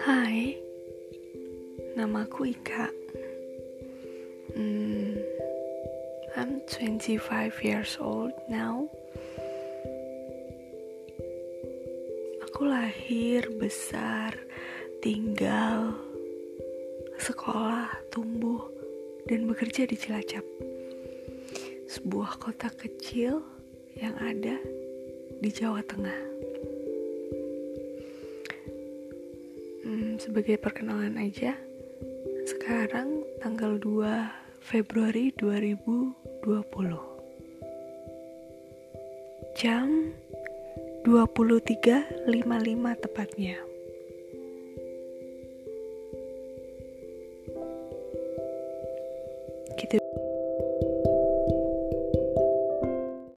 Hai, namaku Ika. Hmm, I'm 25 years old now. Aku lahir, besar, tinggal, sekolah, tumbuh, dan bekerja di Cilacap. Sebuah kota kecil yang ada di Jawa Tengah. Hmm, sebagai perkenalan aja, sekarang tanggal 2 Februari 2020 jam 23.55 tepatnya